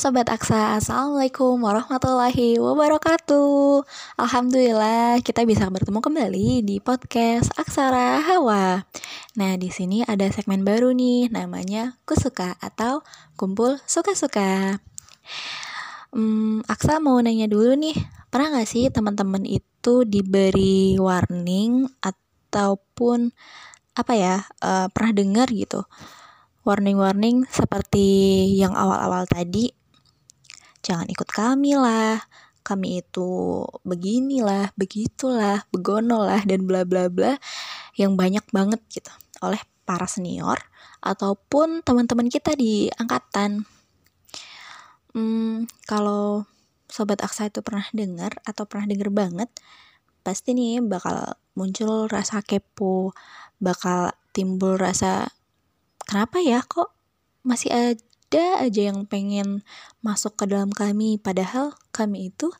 Sobat Aksa, Assalamualaikum warahmatullahi wabarakatuh. Alhamdulillah kita bisa bertemu kembali di podcast Aksara Hawa. Nah di sini ada segmen baru nih namanya Kusuka atau Kumpul Suka-Suka. Hmm, Aksa mau nanya dulu nih Pernah gak sih teman-teman itu diberi warning ataupun apa ya uh, pernah dengar gitu warning-warning seperti yang awal-awal tadi. Jangan ikut kami lah, kami itu beginilah, begitulah, begono lah, dan bla bla bla yang banyak banget gitu oleh para senior ataupun teman-teman kita di angkatan. Hmm, kalau sobat aksa itu pernah dengar atau pernah dengar banget, pasti nih bakal muncul rasa kepo, bakal timbul rasa kenapa ya kok masih ada aja yang pengen masuk ke dalam kami padahal kami itu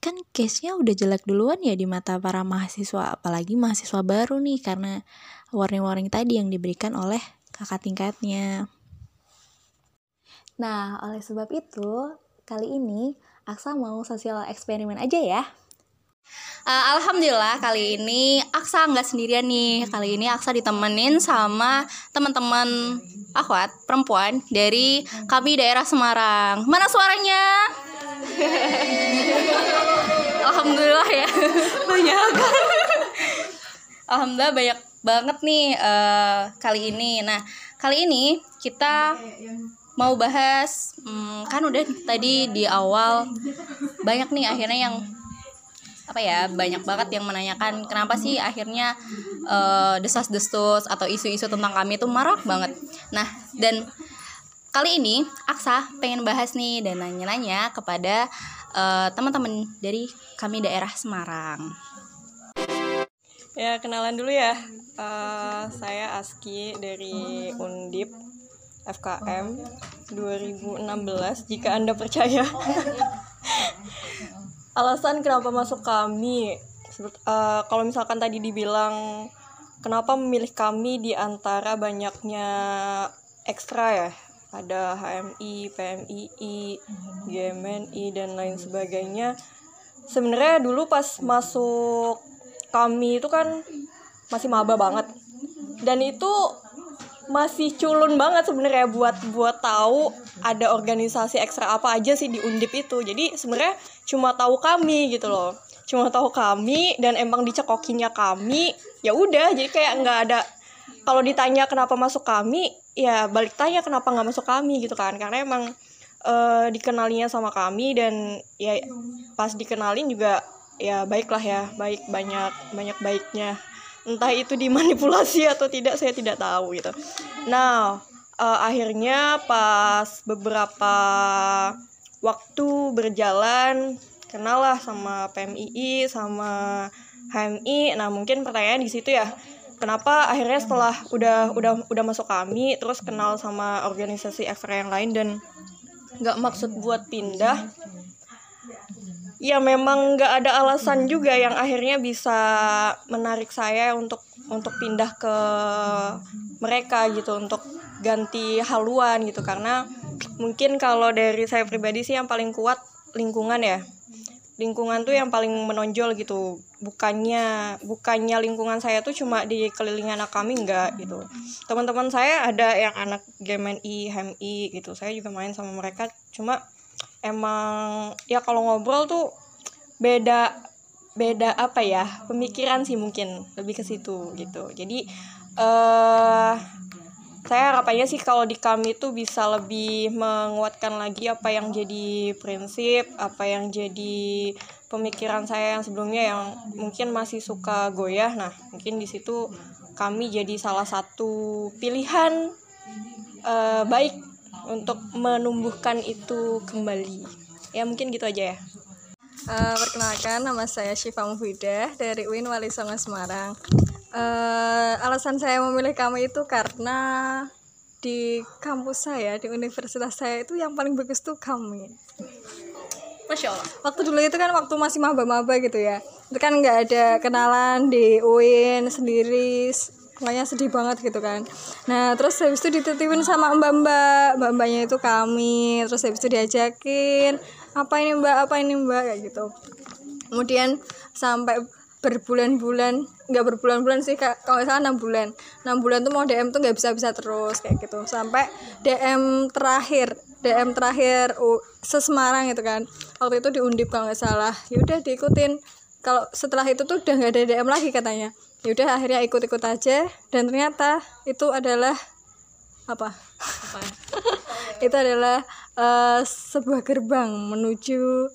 kan case-nya udah jelek duluan ya di mata para mahasiswa apalagi mahasiswa baru nih karena warning-warning tadi yang diberikan oleh kakak tingkatnya. Nah, oleh sebab itu, kali ini Aksa mau sosial eksperimen aja ya. Uh, Alhamdulillah kali ini Aksa nggak sendirian nih. Kali ini Aksa ditemenin sama teman-teman akhwat perempuan dari kami daerah Semarang. Mana suaranya? Alhamdulillah ya banyak. Alhamdulillah banyak banget nih uh, kali ini. Nah kali ini kita mau bahas hmm, kan udah tadi di awal banyak nih akhirnya yang apa ya banyak banget yang menanyakan kenapa sih akhirnya uh, desas-desus atau isu-isu tentang kami itu marak banget. Nah, dan kali ini Aksa pengen bahas nih dan nanya-nanya kepada uh, teman-teman dari kami daerah Semarang. Ya, kenalan dulu ya. Uh, saya Aski dari Undip FKM 2016 jika Anda percaya. Alasan kenapa masuk kami? Uh, kalau misalkan tadi dibilang kenapa memilih kami di antara banyaknya ekstra ya? Ada HMI, PMII, GMNI dan lain sebagainya. Sebenarnya dulu pas masuk kami itu kan masih maba banget. Dan itu masih culun banget sebenarnya buat buat tahu ada organisasi ekstra apa aja sih di Undip itu. Jadi sebenarnya cuma tahu kami gitu loh. Cuma tahu kami dan emang dicekokinya kami. Ya udah, jadi kayak nggak ada kalau ditanya kenapa masuk kami, ya balik tanya kenapa nggak masuk kami gitu kan. Karena emang uh, dikenalinya sama kami dan ya pas dikenalin juga ya baiklah ya, baik banyak banyak baiknya entah itu dimanipulasi atau tidak saya tidak tahu gitu. Nah uh, akhirnya pas beberapa waktu berjalan kenal lah sama PMII sama HMI nah mungkin pertanyaan di situ ya kenapa akhirnya setelah udah udah udah masuk kami terus kenal sama organisasi ekstra yang lain dan nggak maksud buat pindah ya memang nggak ada alasan juga yang akhirnya bisa menarik saya untuk untuk pindah ke mereka gitu untuk ganti haluan gitu. Karena mungkin kalau dari saya pribadi sih yang paling kuat lingkungan ya. Lingkungan tuh yang paling menonjol gitu. Bukannya bukannya lingkungan saya tuh cuma di keliling anak kami enggak gitu. Teman-teman saya ada yang anak GMNI HMI gitu. Saya juga main sama mereka. Cuma emang ya kalau ngobrol tuh beda beda apa ya pemikiran sih mungkin lebih ke situ gitu. Jadi uh, saya harapannya sih kalau di kami tuh bisa lebih menguatkan lagi apa yang jadi prinsip apa yang jadi pemikiran saya yang sebelumnya yang mungkin masih suka goyah. Nah mungkin di situ kami jadi salah satu pilihan uh, baik untuk menumbuhkan itu kembali ya mungkin gitu aja ya Uh, perkenalkan nama saya Syifa Mufidah dari UIN Wali Songo Semarang. Uh, alasan saya memilih kamu itu karena di kampus saya di universitas saya itu yang paling bagus tuh kami. Masya Allah. Waktu dulu itu kan waktu masih maba-maba gitu ya. Itu kan nggak ada kenalan di UIN sendiri pokoknya sedih banget gitu kan. Nah terus habis itu dititipin sama mbak-mbak mbak-mbaknya itu kami. Terus habis itu diajakin apa ini mbak? Apa ini mbak? Kayak gitu. Kemudian sampai berbulan-bulan nggak berbulan-bulan sih kak. Kalau salah enam bulan. Enam bulan tuh mau DM tuh nggak bisa bisa terus kayak gitu. Sampai DM terakhir DM terakhir uh, sesemarang itu kan. Waktu itu diundip kalau nggak salah. Yaudah diikutin. Kalau setelah itu tuh udah nggak ada DM lagi katanya yaudah akhirnya ikut-ikut aja dan ternyata itu adalah apa itu adalah eh, sebuah gerbang menuju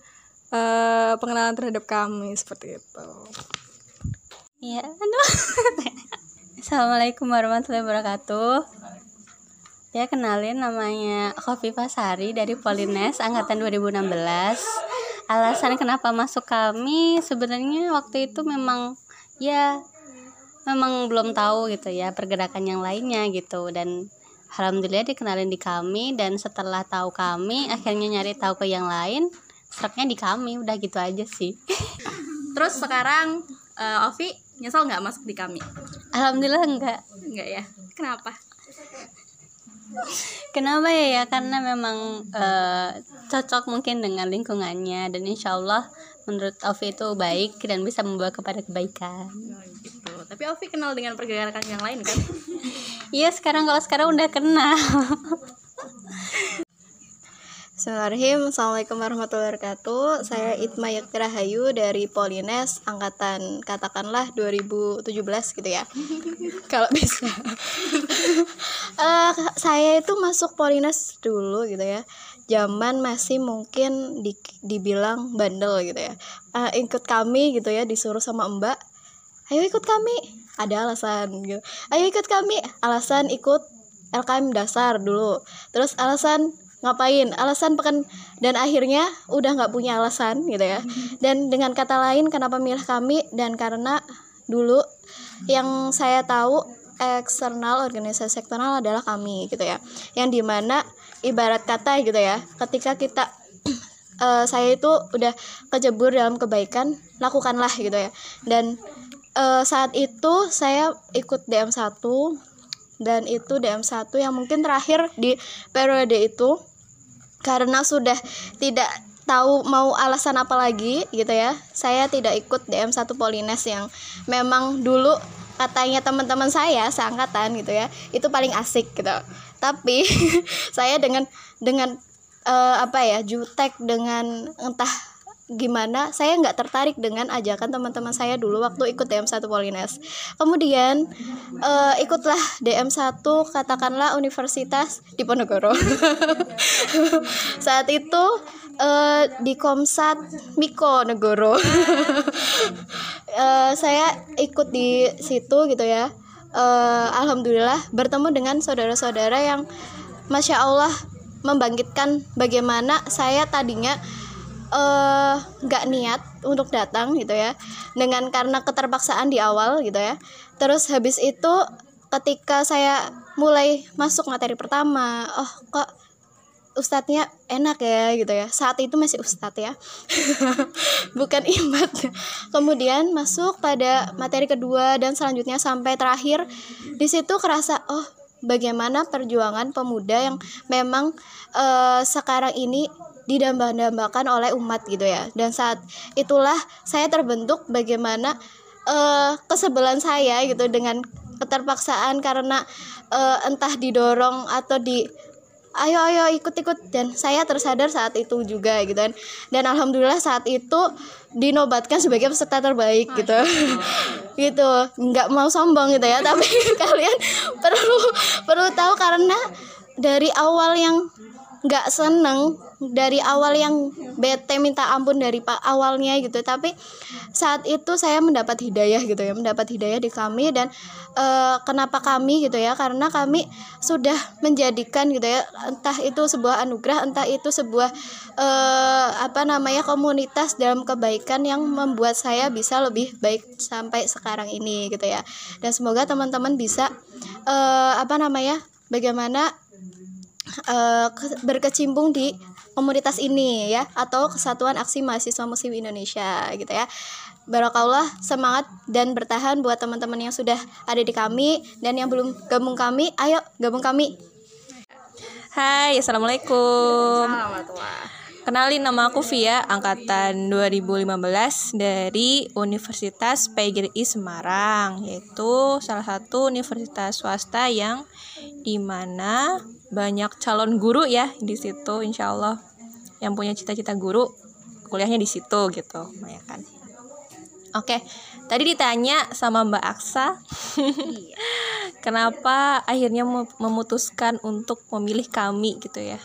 eh, pengenalan terhadap kami seperti itu Iya, aduh. Assalamualaikum warahmatullahi wabarakatuh. Ya kenalin namanya Khofifah Sari dari Polines angkatan 2016. Alasan kenapa masuk kami sebenarnya waktu itu memang ya memang belum tahu gitu ya pergerakan yang lainnya gitu dan alhamdulillah dikenalin di kami dan setelah tahu kami akhirnya nyari tahu ke yang lain seraknya di kami udah gitu aja sih. Terus sekarang eh, Ovi nyesel nggak masuk di kami? Alhamdulillah enggak. Enggak ya? Kenapa? Kenapa ya ya karena memang eh, cocok mungkin dengan lingkungannya dan insya Allah menurut Ovi itu baik dan bisa membawa kepada kebaikan. Tapi Ovi kenal dengan pergerakan yang lain kan? Iya sekarang kalau sekarang udah kenal. Bismillahirrahmanirrahim. Assalamualaikum warahmatullahi wabarakatuh. Saya Itma Yaktirahayu dari Polines Angkatan katakanlah 2017 gitu ya. Kalau bisa. Eh, Saya itu masuk Polines dulu gitu ya. Zaman masih mungkin di, dibilang bandel gitu ya. Eh, Ikut kami gitu ya disuruh sama mbak Ayo ikut kami. Ada alasan gitu. Ayo ikut kami. Alasan ikut LKM dasar dulu. Terus alasan ngapain? Alasan pekan dan akhirnya udah nggak punya alasan gitu ya. Dan dengan kata lain kenapa milih kami? Dan karena dulu yang saya tahu eksternal organisasi sektoral adalah kami gitu ya. Yang di mana ibarat kata gitu ya ketika kita eh, saya itu udah kejebur dalam kebaikan lakukanlah gitu ya. Dan eh, saat itu saya ikut DM1 dan itu DM1 yang mungkin terakhir di periode itu karena sudah tidak tahu mau alasan apa lagi gitu ya. Saya tidak ikut DM1 Polines yang memang dulu katanya teman-teman saya seangkatan gitu ya. Itu paling asik gitu. Tapi saya dengan dengan eh, apa ya jutek dengan entah gimana saya nggak tertarik dengan ajakan teman-teman saya dulu waktu ikut DM1 Polines. Kemudian eh, ikutlah DM1 katakanlah Universitas Diponegoro. Saat itu eh, di Komsat Miko Negoro Eh, saya ikut di situ gitu ya. Eh, alhamdulillah bertemu dengan saudara-saudara yang masya Allah membangkitkan bagaimana saya tadinya eh, nggak niat untuk datang gitu ya. Dengan karena keterpaksaan di awal gitu ya. Terus habis itu ketika saya mulai masuk materi pertama oh kok ustadznya enak ya? gitu ya. Saat itu masih ustadz ya. Bukan imat kemudian masuk pada materi kedua dan selanjutnya sampai terakhir di situ kerasa oh bagaimana perjuangan pemuda yang memang eh, sekarang ini didamba-dambakan oleh umat gitu ya. Dan saat itulah saya terbentuk bagaimana eh, kesebelan saya gitu dengan keterpaksaan karena eh, entah didorong atau di ayo ayo ikut ikut dan saya tersadar saat itu juga gitu kan. Dan alhamdulillah saat itu dinobatkan sebagai peserta terbaik gitu. Gitu. Nggak mau sombong gitu ya tapi kalian perlu perlu tahu karena dari awal yang nggak seneng dari awal yang bete minta ampun dari pak awalnya gitu. Tapi saat itu saya mendapat hidayah gitu ya mendapat hidayah di kami dan eh, kenapa kami gitu ya karena kami sudah menjadikan gitu ya entah itu sebuah anugerah entah itu sebuah eh, apa namanya komunitas dalam kebaikan yang membuat saya bisa lebih baik sampai sekarang ini gitu ya. Dan semoga teman-teman bisa eh, apa namanya bagaimana ke- berkecimpung di komunitas ini ya atau Kesatuan Aksi Mahasiswa Muslim Indonesia gitu ya. Barakallah semangat dan bertahan buat teman-teman yang sudah ada di kami dan yang belum gabung kami, ayo gabung kami. Hai, Assalamualaikum. Kenalin nama aku Via, angkatan 2015 dari Universitas PGRI Semarang, yaitu salah satu universitas swasta yang di mana banyak calon guru ya di situ, insya Allah yang punya cita-cita guru kuliahnya di situ gitu, ya kan. Oke, tadi ditanya sama Mbak Aksa, kenapa akhirnya mem- memutuskan untuk memilih kami gitu ya.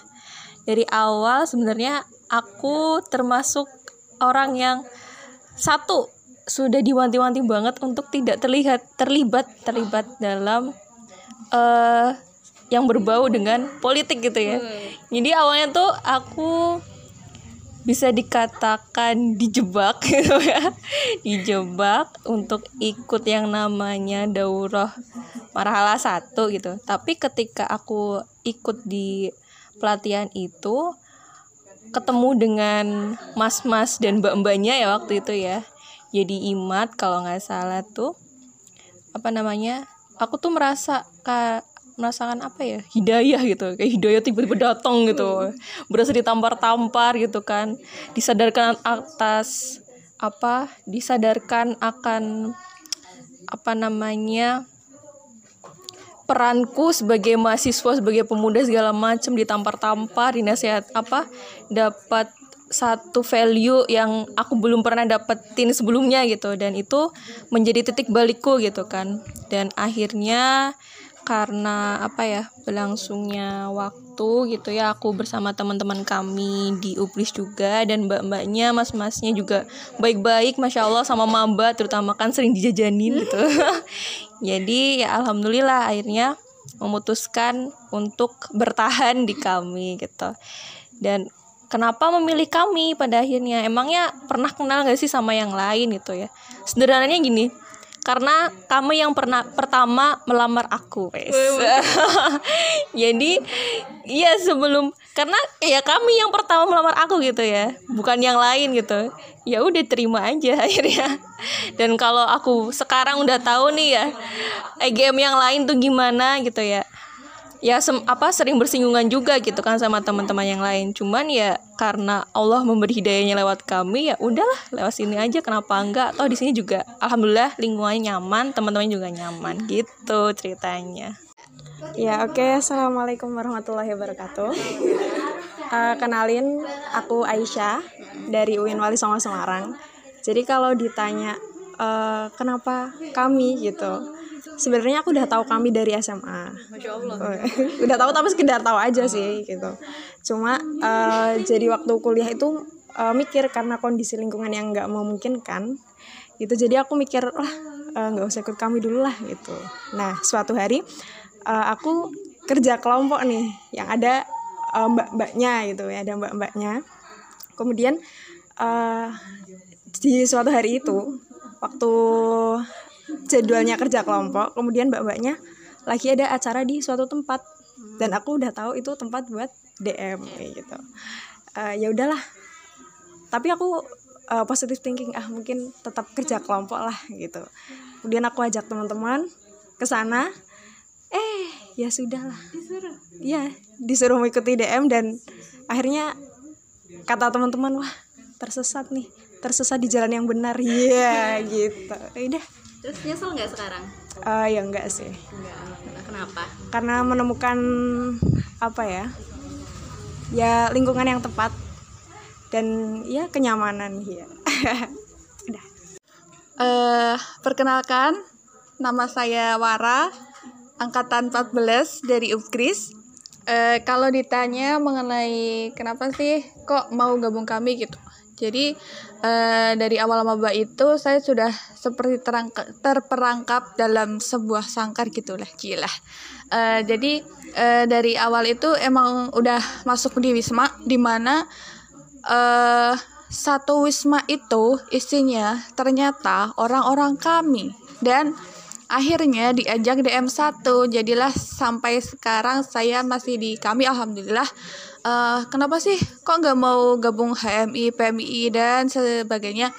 Dari awal sebenarnya aku termasuk orang yang satu sudah diwanti-wanti banget untuk tidak terlihat terlibat terlibat dalam eh yang berbau dengan politik gitu ya. Jadi awalnya tuh aku bisa dikatakan dijebak gitu ya. Dijebak untuk ikut yang namanya daurah marhala satu gitu. Tapi ketika aku ikut di pelatihan itu ketemu dengan mas-mas dan mbak-mbaknya ya waktu itu ya. Jadi imat kalau nggak salah tuh apa namanya aku tuh merasa ka, merasakan apa ya hidayah gitu kayak hidayah tiba-tiba datang gitu. Berasa ditampar-tampar gitu kan. Disadarkan atas apa disadarkan akan apa namanya peranku sebagai mahasiswa sebagai pemuda segala macam ditampar-tampar dinasihat apa dapat satu value yang aku belum pernah dapetin sebelumnya gitu. Dan itu menjadi titik balikku gitu kan. Dan akhirnya karena apa ya berlangsungnya waktu gitu ya aku bersama teman-teman kami di Uplis juga dan mbak-mbaknya mas-masnya juga baik-baik masya Allah sama maba terutama kan sering dijajanin gitu. Jadi ya alhamdulillah akhirnya memutuskan untuk bertahan di kami gitu. Dan kenapa memilih kami pada akhirnya? Emangnya pernah kenal gak sih sama yang lain gitu ya? Sederhananya gini karena kamu yang pernah pertama melamar aku wes. Jadi iya sebelum karena ya kami yang pertama melamar aku gitu ya. Bukan yang lain gitu. Ya udah terima aja akhirnya. Dan kalau aku sekarang udah tahu nih ya EGM yang lain tuh gimana gitu ya ya sem apa sering bersinggungan juga gitu kan sama teman-teman yang lain cuman ya karena Allah memberi hidayahnya lewat kami ya udahlah lewat sini aja kenapa enggak atau di sini juga alhamdulillah lingkungannya nyaman teman-teman juga nyaman gitu ceritanya Ya oke, assalamualaikum warahmatullahi wabarakatuh. Eh, kenalin, aku Aisyah dari UIN Wali Songo Semarang. Jadi kalau ditanya eh, kenapa kami gitu, sebenarnya aku udah tahu kami dari SMA. udah tahu tapi sekedar tahu aja sih gitu. Cuma eh, jadi waktu kuliah itu eh, mikir karena kondisi lingkungan yang nggak memungkinkan, gitu. Jadi aku mikir lah eh, nggak usah ikut kami dulu lah gitu. Nah suatu hari eh, aku kerja kelompok nih yang ada eh, mbak-mbaknya gitu ya ada mbak-mbaknya kemudian eh, di suatu hari itu waktu jadwalnya kerja kelompok kemudian mbak-mbaknya lagi ada acara di suatu tempat. Dan aku udah tahu itu tempat buat DM kayak gitu. Eh, ya udahlah. Tapi aku eh, positive thinking ah mungkin tetap kerja kelompok lah gitu. Kemudian aku ajak teman-teman ke sana. Eh ya sudahlah. Disuruh? Iya disuruh mengikuti DM dan akhirnya kata teman-teman wah tersesat nih. Tersesat di jalan yang benar. Iya gitu. Ya udah Terus nyesel nggak sekarang? Eh, ya enggak sih Nah, kenapa? karena menemukan apa ya ya lingkungan yang tepat dan ya kenyamanan ya udah Eh, perkenalkan, nama saya Wara, angkatan 14 dari UPKRIS. Eh, kalau ditanya mengenai kenapa sih kok mau gabung kami gitu. Jadi eh, dari awal maba itu saya sudah seperti terangka- terperangkap dalam sebuah sangkar gitulah, gila. Eh, jadi eh, dari awal itu emang udah masuk di Wisma di mana eh satu wisma itu isinya ternyata orang-orang kami dan akhirnya diajak DM1 jadilah sampai sekarang saya masih di kami alhamdulillah Eh, kenapa sih kok nggak mau gabung HMI PMI dan sebagainya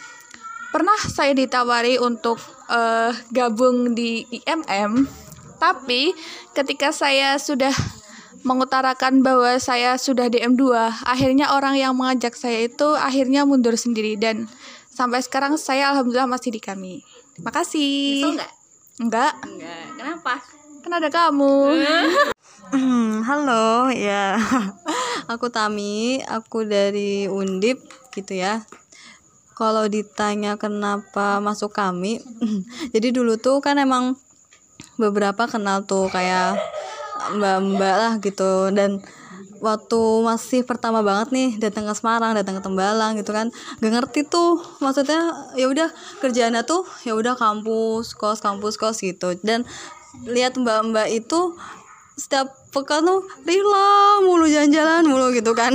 pernah saya ditawari untuk eh, gabung di IMM, tapi ketika saya sudah mengutarakan bahwa saya sudah DM2, akhirnya orang yang mengajak saya itu akhirnya mundur sendiri dan sampai sekarang saya alhamdulillah masih di kami. Terima kasih. Nyesel nggak? Enggak, Enggak. Kenapa? kan ada kamu. Hmm, halo, ya. aku Tami, aku dari Undip gitu ya. Kalau ditanya kenapa masuk kami, jadi dulu tuh kan emang beberapa kenal tuh kayak mbak-mbak lah gitu. Dan waktu masih pertama banget nih datang ke Semarang, datang ke Tembalang gitu kan, gak ngerti tuh maksudnya ya udah kerjaannya tuh ya udah kampus kos kampus kos gitu. Dan lihat mbak-mbak itu setiap pekan tuh rila mulu jalan-jalan mulu gitu kan.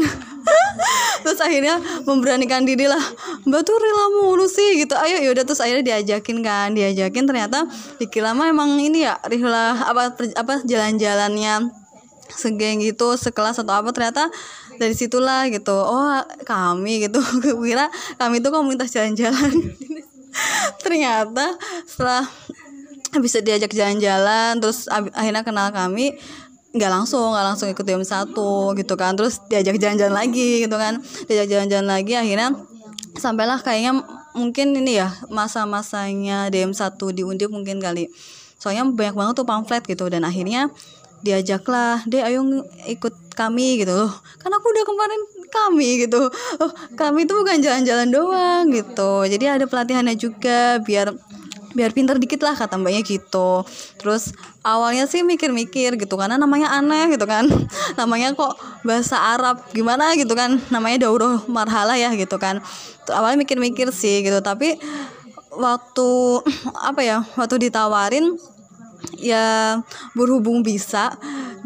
Terus akhirnya memberanikan diri lah mbak tuh rela mulu sih gitu. Ayo yaudah terus akhirnya diajakin kan diajakin. Ternyata dikira mah emang ini ya rila apa apa jalan-jalannya segeng gitu sekelas atau apa ternyata dari situlah gitu. Oh kami gitu kira kami itu komunitas jalan-jalan. Ternyata setelah bisa diajak jalan-jalan terus akhirnya kenal kami nggak langsung nggak langsung ikut DM satu gitu kan. Terus diajak jalan-jalan lagi gitu kan. Diajak jalan-jalan lagi akhirnya sampailah kayaknya mungkin ini ya masa-masanya DM satu di Undip mungkin kali. Soalnya banyak banget tuh pamflet gitu dan akhirnya diajaklah deh ayo ikut kami gitu. Loh kan aku udah kemarin kami gitu. Oh kami itu bukan jalan-jalan doang gitu. Jadi ada pelatihannya juga biar biar pinter dikit lah kata mbaknya gitu. Terus awalnya sih mikir-mikir gitu karena namanya aneh gitu kan. Namanya kok bahasa Arab gimana gitu kan. Namanya Dauroh Marhala ya gitu kan. Awalnya mikir-mikir sih gitu tapi waktu apa ya waktu ditawarin ya berhubung bisa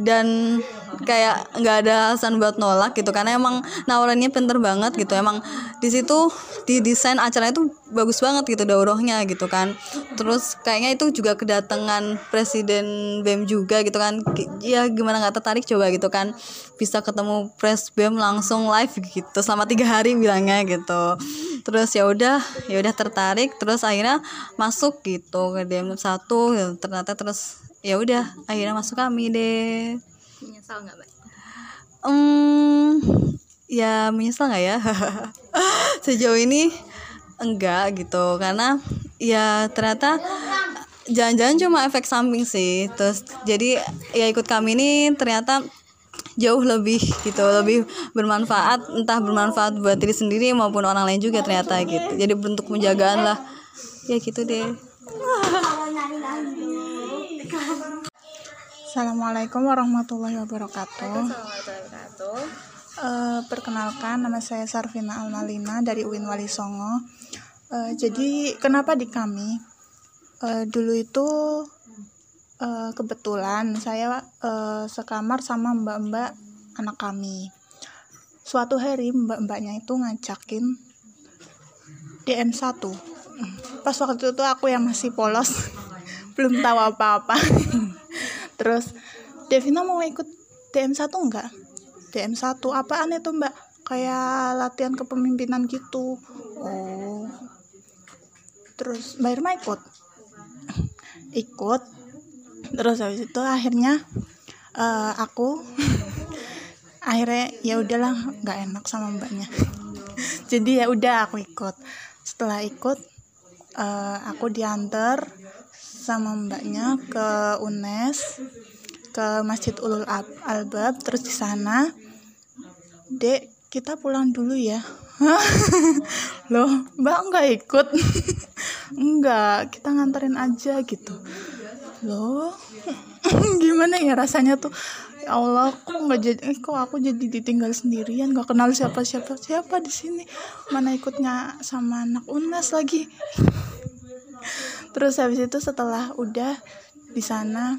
dan kayak nggak ada alasan buat nolak gitu karena emang nawarannya pinter banget gitu. Emang di situ di desain acaranya itu bagus banget gitu daurahnya gitu kan. Terus kayaknya itu juga kedatangan presiden bem juga gitu kan. Ya gimana nggak tertarik coba gitu kan. Bisa ketemu pres bem langsung live gitu selama tiga hari bilangnya gitu. Terus ya udah ya udah tertarik terus akhirnya masuk gitu ke DM satu gitu. ternyata terus ya udah akhirnya masuk kami deh Nyesal nggak, Mbak? Hmm, ya menyesal nggak ya? Sejauh ini enggak gitu karena ya ternyata jangan-jangan cuma efek samping sih. Terus jadi ya ikut kami ini ternyata jauh lebih gitu lebih bermanfaat entah bermanfaat buat diri sendiri maupun orang lain juga ternyata gitu jadi bentuk penjagaan lah ya gitu deh Assalamualaikum warahmatullahi wabarakatuh. Eh, perkenalkan nama saya Sarvina Almalina dari UIN Wali Songo. Eh, jadi kenapa di kami? Eh, dulu itu eh, kebetulan saya eh, sekamar sama mbak-mbak anak kami. Suatu hari mbak-mbaknya itu ngajakin DM 1 Pas waktu itu aku yang masih polos, belum tahu apa-apa. Terus Devina mau ikut DM 1 enggak? DM 1 apaan itu mbak? Kayak latihan kepemimpinan gitu. Oh. Terus Mbak Irma ikut? ikut. Terus habis itu akhirnya eh, aku akhirnya ya udahlah nggak enak sama mbaknya. Jadi ya udah aku ikut. Setelah ikut eh, aku diantar sama mbaknya ke UNES ke Masjid Ulul Ab- Albab. Terus di sana Dek kita pulang dulu ya. Loh mbak nggak ikut? Enggak kita nganterin aja gitu. Loh gimana ya rasanya tuh? Ya Allah kok nggak jadi eh, kok aku jadi ditinggal sendirian nggak kenal siapa siapa siapa di sini? Mana ikutnya sama anak unas lagi terus habis itu setelah udah di sana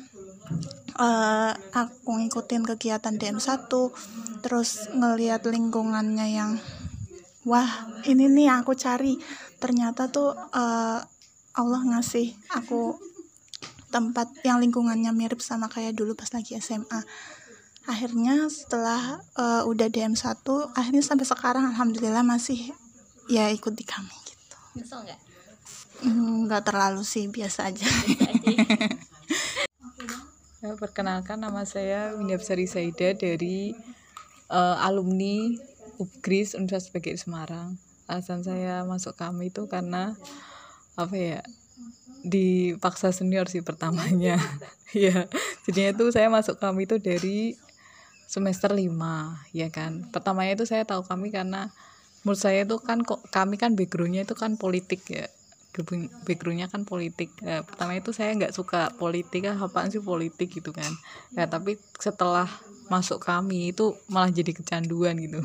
eh, aku ngikutin kegiatan DM1 terus ngelihat lingkungannya yang wah ini nih aku cari. Ternyata tuh eh, Allah ngasih aku tempat yang lingkungannya mirip sama kayak dulu pas lagi SMA akhirnya setelah eh, udah DM1 akhirnya sampai sekarang alhamdulillah masih ya ikut di kami gitu. Nyesel nggak? Hmm, nggak terlalu sih biasa aja Ya, perkenalkan nama saya Winda Besari Saida dari eh, alumni UPGRIS Universitas PGRI Semarang. Alasan saya masuk kami itu karena apa ya? dipaksa senior sih pertamanya. ya, jadinya itu saya masuk kami itu dari semester 5, ya kan. Pertamanya itu saya tahu kami karena menurut saya itu kan kok kami kan backgroundnya itu kan politik ya backgroundnya kan politik. Ya, pertama itu saya nggak suka politik ah apaan sih politik gitu kan. Ya tapi setelah masuk kami itu malah jadi kecanduan gitu.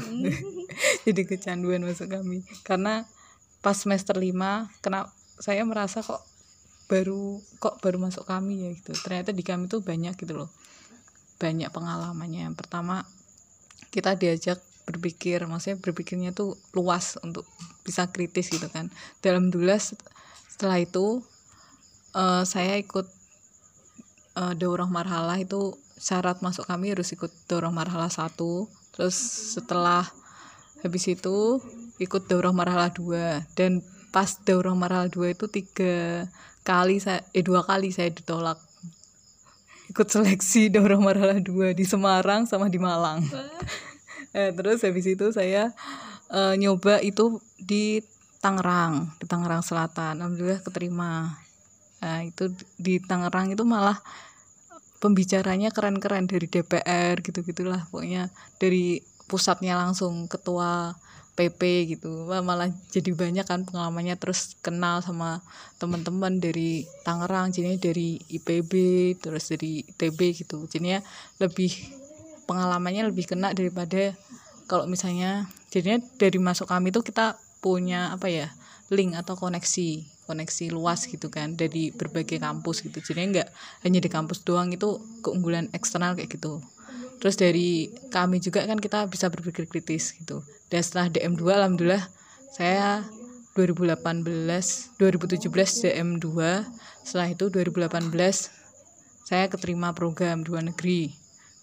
Jadi kecanduan masuk kami. Karena pas semester 5 kena saya merasa kok baru kok baru masuk kami ya gitu. Ternyata di kami tuh banyak gitu loh. Banyak pengalamannya. Yang pertama kita diajak berpikir maksudnya berpikirnya tuh luas untuk bisa kritis gitu kan. Dalam dulas setelah itu uh, saya ikut uh, daurah marhalah itu syarat masuk kami harus ikut daurah marhalah satu. Terus setelah habis itu ikut daurah marhalah dua. Dan pas daurah marhalah dua itu tiga kali saya eh dua kali saya ditolak ikut seleksi daurah marhalah dua di Semarang sama di Malang. Eh, terus habis itu saya uh, nyoba itu di Tangerang di Tangerang Selatan. Alhamdulillah keterima. Nah itu di Tangerang itu malah pembicaranya keren-keren dari DPR gitu gitulah pokoknya dari pusatnya langsung ketua PP gitu. Malah jadi banyak kan pengalamannya. Terus kenal sama teman-teman dari Tangerang jadinya dari IPB terus dari ITB gitu. Jadinya lebih pengalamannya lebih kena daripada kalau misalnya jadinya dari masuk kami itu kita punya apa ya link atau koneksi koneksi luas gitu kan dari berbagai kampus gitu. Jadi nggak hanya di kampus doang itu keunggulan eksternal kayak gitu. Terus dari kami juga kan kita bisa berpikir kritis gitu. Dan setelah DM2 alhamdulillah saya 2018 2017 DM2 setelah itu 2018 saya keterima program dua negeri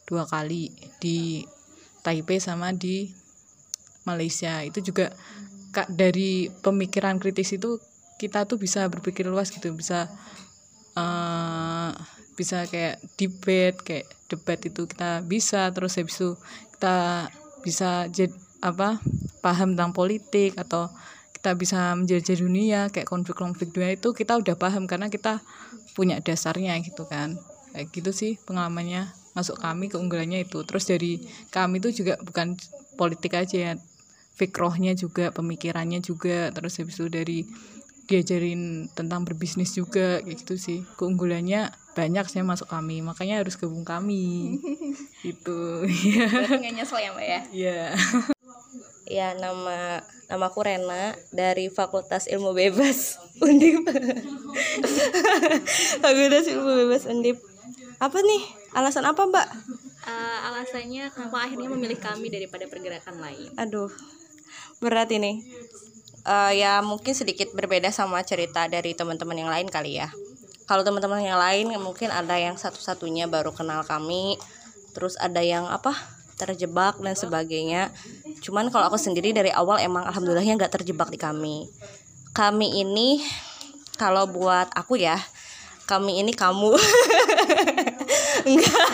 dua kali di Taipei sama di Malaysia. Itu juga dari pemikiran kritis itu kita tuh bisa berpikir luas gitu bisa uh, bisa kayak debate kayak debat itu kita bisa terus habis itu kita bisa jadi apa paham tentang politik atau kita bisa menjajah dunia kayak konflik-konflik dunia itu kita udah paham karena kita punya dasarnya gitu kan. Kayak gitu sih pengalamannya masuk kami keunggulannya itu. Terus dari kami itu juga bukan politik aja ya fikrohnya juga pemikirannya juga terus habis itu dari diajarin tentang berbisnis juga kayak gitu sih. Keunggulannya banyak saya masuk kami makanya harus gabung kami. Gitu. Berarti nggak nyesel ya mbak ya? Iya. Ya nama nama aku Rena dari Fakultas Ilmu Bebas Undip. Fakultas Ilmu Bebas Undip. Apa nih? Alasan apa mbak? Uh, alasannya kenapa akhirnya memilih kami daripada pergerakan lain? Aduh berat ini. Uh, ya mungkin sedikit berbeda sama cerita dari teman-teman yang lain kali ya. Kalau teman-teman yang lain mungkin ada yang satu-satunya baru kenal kami terus ada yang apa terjebak dan sebagainya. Cuman kalau aku sendiri dari awal emang alhamdulillahnya nggak terjebak di kami. Kami ini kalau buat aku ya kami ini kamu. Enggak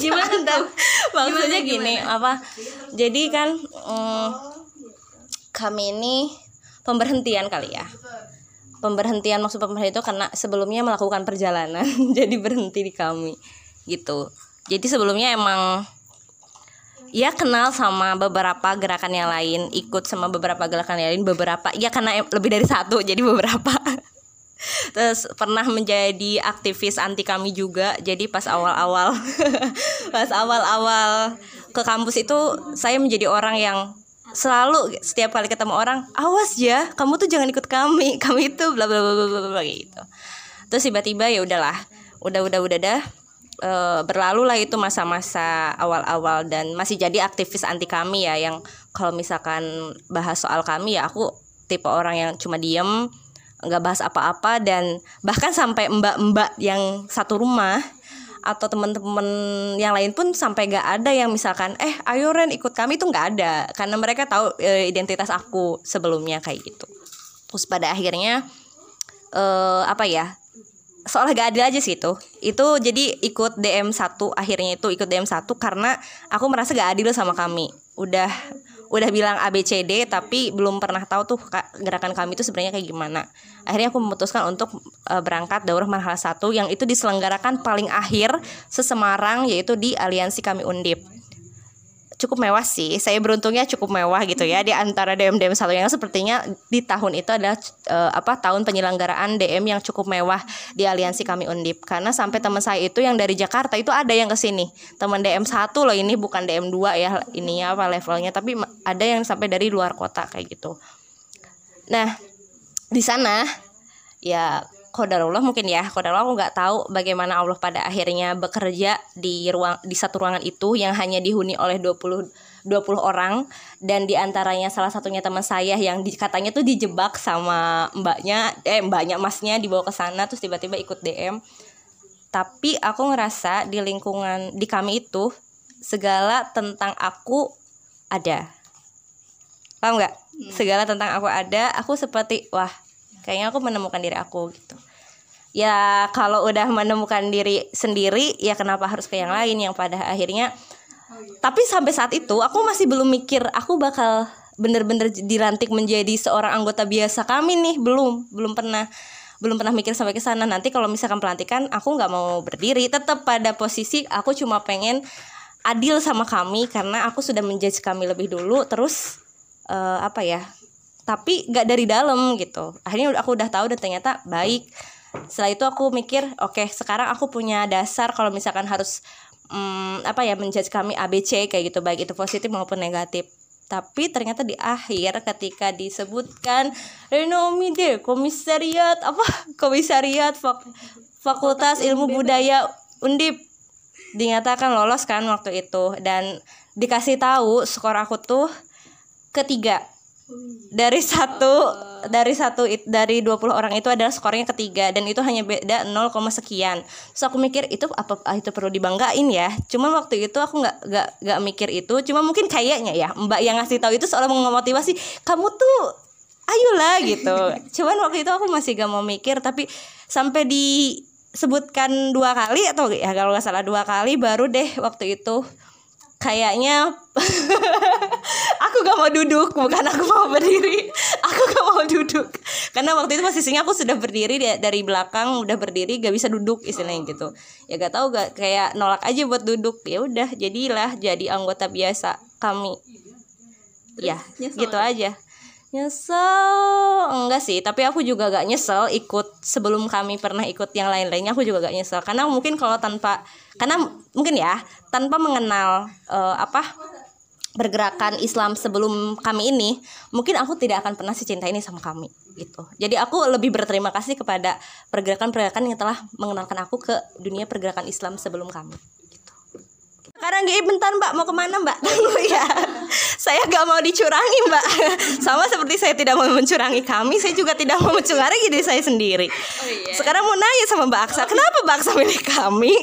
gimana tuh? Maksudnya gini apa jadi kan um, kami ini pemberhentian kali ya. Pemberhentian maksud pemberhentian itu karena sebelumnya melakukan perjalanan jadi berhenti di kami gitu. Jadi sebelumnya emang ya kenal sama beberapa gerakan yang lain ikut sama beberapa gerakan yang lain beberapa ya karena lebih dari satu jadi beberapa. Terus pernah menjadi aktivis anti kami juga jadi pas awal-awal pas awal-awal ke kampus itu saya menjadi orang yang selalu setiap kali ketemu orang awas ya kamu tuh jangan ikut kami kami itu bla bla bla bla bla gitu. Terus tiba-tiba ya udahlah udah udah udah dah e, berlalu lah itu masa-masa awal-awal dan masih jadi aktivis anti kami ya yang kalau misalkan bahas soal kami ya aku tipe orang yang cuma diem nggak bahas apa-apa dan bahkan sampai mbak-mbak yang satu rumah atau teman-teman yang lain pun sampai gak ada yang misalkan eh ayo Ren ikut kami tuh nggak ada. Karena mereka tahu e, identitas aku sebelumnya kayak gitu. Terus pada akhirnya eh apa ya seolah gak adil aja sih itu. Itu jadi ikut DM 1 akhirnya itu ikut DM 1 karena aku merasa gak adil sama kami. Udah udah bilang ABCD tapi belum pernah tahu tuh ka- gerakan kami itu sebenarnya kayak gimana. Akhirnya aku memutuskan untuk eh, berangkat daurah marhala 1 yang itu diselenggarakan paling akhir sesemarang yaitu di aliansi kami undip cukup mewah sih. Saya beruntungnya cukup mewah gitu ya di antara DM-DM satu yang sepertinya di tahun itu adalah eh, apa tahun penyelenggaraan DM yang cukup mewah di aliansi kami Undip. Karena sampai teman saya itu yang dari Jakarta itu ada yang ke sini. Teman DM 1 loh ini bukan DM 2 ya ininya apa levelnya tapi ada yang sampai dari luar kota kayak gitu. Nah, di sana ya kodarullah mungkin ya. Kodarullah aku nggak tahu bagaimana Allah pada akhirnya bekerja di ruang di satu ruangan itu yang hanya dihuni oleh 20 20 orang. Dan di antaranya salah satunya teman saya yang di, katanya tuh dijebak sama mbaknya eh mbaknya masnya dibawa ke sana terus tiba-tiba ikut DM tapi aku ngerasa di lingkungan di kami itu segala tentang aku ada. Paham nggak? Segala tentang aku ada aku seperti wah kayaknya aku menemukan diri aku gitu ya kalau udah menemukan diri sendiri ya kenapa harus ke yang lain yang pada akhirnya? Tapi sampai saat itu aku masih belum mikir aku bakal bener-bener dilantik menjadi seorang anggota biasa kami nih belum belum pernah belum pernah mikir sampai ke sana. Nanti kalau misalkan pelantikan aku nggak mau berdiri tetap pada posisi aku cuma pengen adil sama kami karena aku sudah menjudge kami lebih dulu terus eh, apa ya tapi nggak dari dalam gitu. Akhirnya aku udah tahu dan ternyata baik setelah itu aku mikir oke sekarang aku punya dasar kalau misalkan harus mm, apa ya menjudge kami ABC kayak gitu baik itu positif maupun negatif. Tapi ternyata di akhir ketika disebutkan renomi deh komisariat apa? Komisariat Fak- fakultas ilmu budaya undip. Dinyatakan lolos kan waktu itu. Dan dikasih tahu skor aku tuh ketiga dari satu dari satu it- dari 20 orang itu adalah skornya ketiga dan itu hanya beda 0, sekian. Terus aku mikir itu apa ah, itu perlu dibanggain ya? Cuman waktu itu aku nggak nggak nggak mikir itu. Cuma mungkin kayaknya ya mbak yang ngasih tahu itu seolah memotivasi kamu tuh ayolah gitu. Cuman waktu itu aku masih gak mau mikir tapi sampai disebutkan dua kali atau ya kalau nggak salah dua kali baru deh waktu itu kayaknya aku gak mau duduk bukan aku mau berdiri. Aku gak mau duduk. Karena waktu itu posisinya aku sudah berdiri da- dari belakang udah berdiri gak bisa duduk istilahnya gitu. Ya gak tahu gak kayak nolak aja buat duduk. Ya udah jadilah jadi anggota biasa kami. Ya gitu aja nyesel. Enggak sih tapi aku juga gak nyesel ikut sebelum kami pernah ikut yang lain-lainnya aku juga gak nyesel. Karena mungkin kalau tanpa karena mungkin ya tanpa mengenal eh, apa pergerakan Islam sebelum kami ini mungkin aku tidak akan pernah secinta ini sama kami gitu. Jadi aku lebih berterima kasih kepada pergerakan-pergerakan yang telah mengenalkan aku ke dunia pergerakan Islam sebelum kami. Sekarang Gi, bentar mbak. Mau ke mana mbak? Tunggu ya. Saya gak mau dicurangi mbak. Sama seperti saya tidak mau mencurangi kami saya juga tidak mau mencurangi diri saya sendiri. Sekarang mau nanya sama mbak Aksa kenapa mbak Aksa milih kami?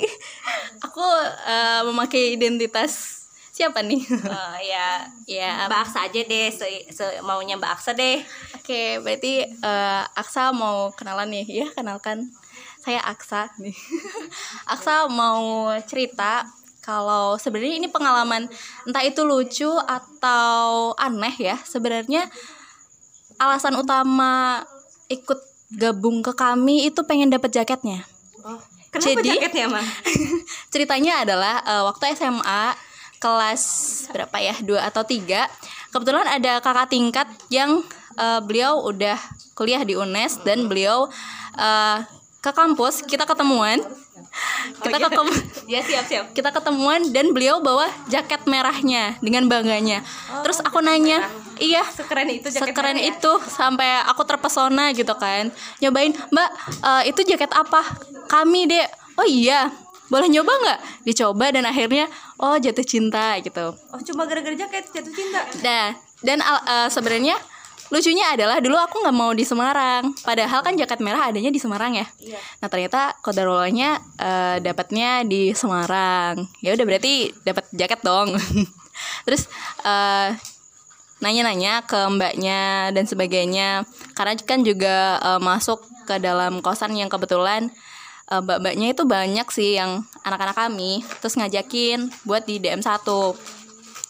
Aku eh, memakai identitas siapa nih? Oh, ya ya mbak Aksa aja deh se- se- maunya mbak Aksa deh. Oke, berarti eh, Aksa mau kenalan nih, ya kenalkan. Saya Aksa nih. Aksa mau cerita kalau sebenarnya ini pengalaman entah itu lucu atau aneh ya. Sebenarnya alasan utama ikut gabung ke kami itu pengen dapat jaketnya. kenapa Jadi- jaketnya man Ceritanya adalah eh, waktu SMA kelas berapa ya dua atau tiga kebetulan ada kakak tingkat yang eh, beliau udah kuliah di UNES dan beliau eh, ke kampus kita ketemuan. Kita ketemu ya siap siap. Kita ketemuan dan beliau bawa jaket merahnya dengan bangganya. Terus aku nanya iya sekeren itu jaket sekeren merah ya? itu sampai aku terpesona gitu kan. Nyobain mbak eh, itu jaket apa? Kami deh oh iya boleh nyoba nggak? Dicoba dan akhirnya oh jatuh cinta gitu. Oh cuma gara-gara jaket jatuh cinta? Nah, dan eh, sebenarnya lucunya adalah dulu aku nggak mau di Semarang. Padahal kan jaket merah adanya di Semarang ya. Nah ternyata kodarollanya eh, dapatnya di Semarang. Ya udah berarti dapat jaket dong. Terus eh, nanya-nanya ke mbaknya dan sebagainya. Karena kan juga eh, masuk ke dalam kosan yang kebetulan uh, mbak-mbaknya itu banyak sih yang anak-anak kami terus ngajakin buat di DM 1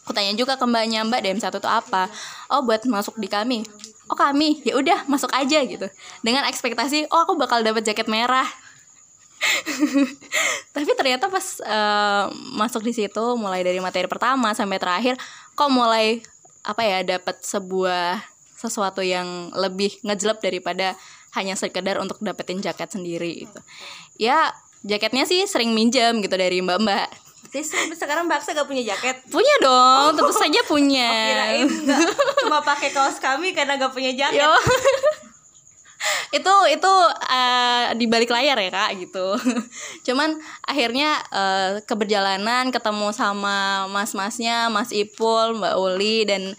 aku tanya juga ke mbaknya mbak DM 1 itu apa? Oh buat masuk di kami. Oh kami? Ya udah masuk aja gitu. Dengan ekspektasi oh aku bakal dapat jaket merah. Tapi ternyata pas uh, masuk di situ mulai dari materi pertama sampai terakhir kok mulai apa ya dapat sebuah sesuatu yang lebih ngejelep daripada hanya sekedar untuk dapetin jaket sendiri gitu. Ya jaketnya sih sering minjem gitu dari mbak-mbak sekarang Mbak Aksa gak punya jaket? Punya dong, tentu saja punya. Oh, kirain cuma pakai kaos kami karena gak punya jaket. Yo. itu itu uh, di balik layar ya kak gitu cuman akhirnya uh, keberjalanan ketemu sama mas-masnya mas Ipul mbak Uli dan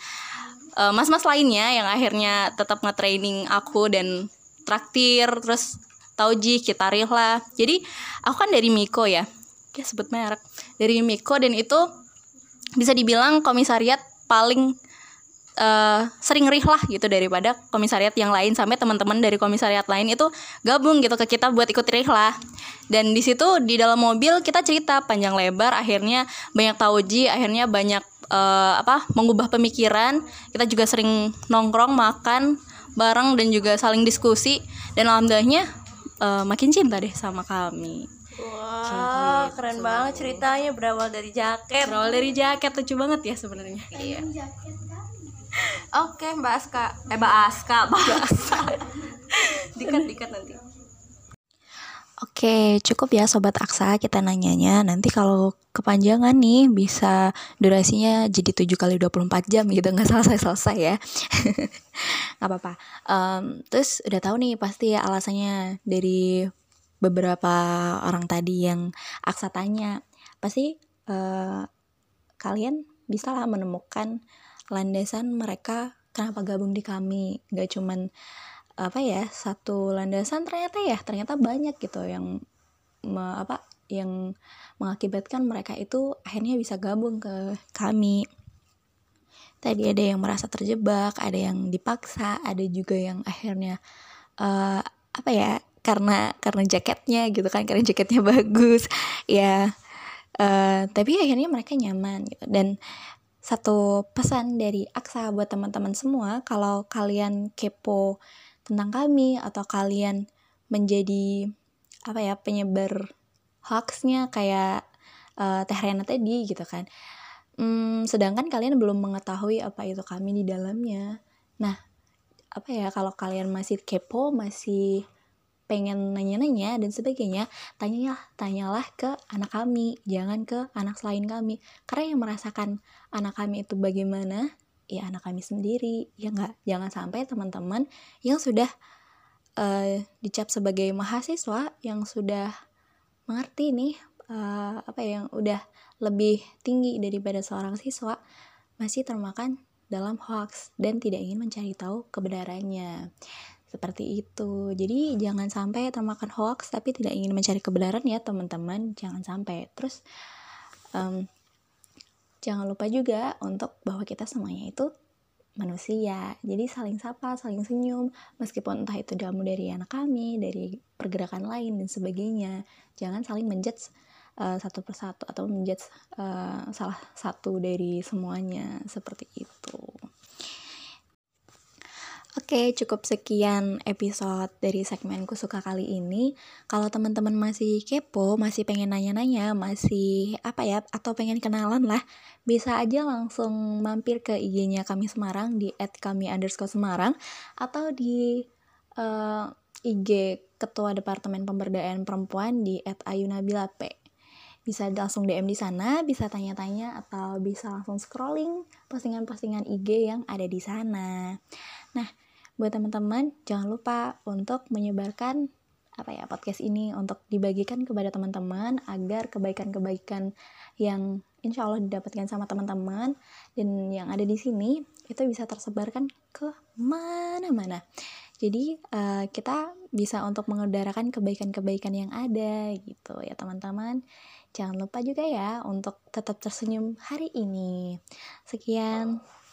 uh, mas-mas lainnya yang akhirnya tetap nge-training aku dan traktir terus tauji kita lah jadi aku kan dari Miko ya ya sebut merek dari Miko dan itu bisa dibilang komisariat paling uh, sering rihlah gitu daripada komisariat yang lain sampai teman-teman dari komisariat lain itu gabung gitu ke kita buat ikut rihlah dan di situ di dalam mobil kita cerita panjang lebar akhirnya banyak tauji akhirnya banyak uh, apa mengubah pemikiran. Kita juga sering nongkrong makan bareng dan juga saling diskusi. Dan alhamdulillahnya uh, makin cinta deh sama kami Wah, wow, keren banget ceritanya berawal dari jaket. Berawal dari jaket lucu banget ya sebenarnya. Iya. Oke, Mbak Aska. Eh, Mbak Aska, Mbak Aska. dikat, dikat nanti. Oke, cukup ya Sobat Aksa kita nanyanya. Nanti kalau kepanjangan nih bisa durasinya jadi 7 kali 24 jam gitu. Nggak selesai-selesai ya. Nggak apa-apa. Um, terus udah tahu nih pasti ya alasannya dari beberapa orang tadi yang Aksa tanya. Pasti uh, kalian bisa lah menemukan landasan mereka kenapa gabung di kami gak cuman apa ya satu landasan ternyata ya ternyata banyak gitu yang me, apa yang mengakibatkan mereka itu akhirnya bisa gabung ke kami tadi ada yang merasa terjebak ada yang dipaksa ada juga yang akhirnya uh, apa ya karena karena jaketnya gitu kan karena jaketnya bagus. Ya uh, tapi akhirnya mereka nyaman gitu. Dan satu pesan dari Aksa buat teman-teman semua kalau kalian kepo tentang kami atau kalian menjadi apa ya penyebar hoaxnya kayak uh, Teh Rena tadi gitu kan. Hmm, sedangkan kalian belum mengetahui apa itu kami di dalamnya. Nah apa ya kalau kalian masih kepo masih pengen nanya-nanya dan sebagainya, tanyalah, tanyalah ke anak kami, jangan ke anak selain kami. Karena yang merasakan anak kami itu bagaimana, ya anak kami sendiri, ya enggak. Jangan sampai teman-teman yang sudah uh, dicap sebagai mahasiswa yang sudah mengerti nih uh, apa ya, yang udah lebih tinggi daripada seorang siswa masih termakan dalam hoax dan tidak ingin mencari tahu kebenarannya seperti itu. Jadi jangan sampai termakan hoax tapi tidak ingin mencari kebenaran ya teman-teman. Jangan sampai. Terus um, jangan lupa juga untuk bahwa kita semuanya itu manusia. Jadi saling sapa saling senyum meskipun entah itu dalam dari anak kami dari pergerakan lain dan sebagainya. Jangan saling menjudge uh, satu persatu atau menjudge uh, salah satu dari semuanya. Seperti itu Oke, cukup sekian episode dari segmen Kusuka kali ini. Kalau teman-teman masih kepo, masih pengen nanya-nanya, masih apa ya, atau pengen kenalan lah, bisa aja langsung mampir ke IG-nya kami Semarang di @kami underscore Semarang atau di uh, eh, IG Ketua Departemen Pemberdayaan Perempuan di @ayunabilape bisa langsung DM di sana, bisa tanya-tanya atau bisa langsung scrolling postingan-postingan IG yang ada di sana. Nah, buat teman-teman jangan lupa untuk menyebarkan apa ya podcast ini untuk dibagikan kepada teman-teman agar kebaikan-kebaikan yang insya Allah didapatkan sama teman-teman dan yang ada di sini itu bisa tersebarkan ke mana-mana. Jadi uh, kita bisa untuk mengudarakan kebaikan-kebaikan yang ada gitu ya teman-teman. Jangan lupa juga ya untuk tetap tersenyum hari ini. Sekian.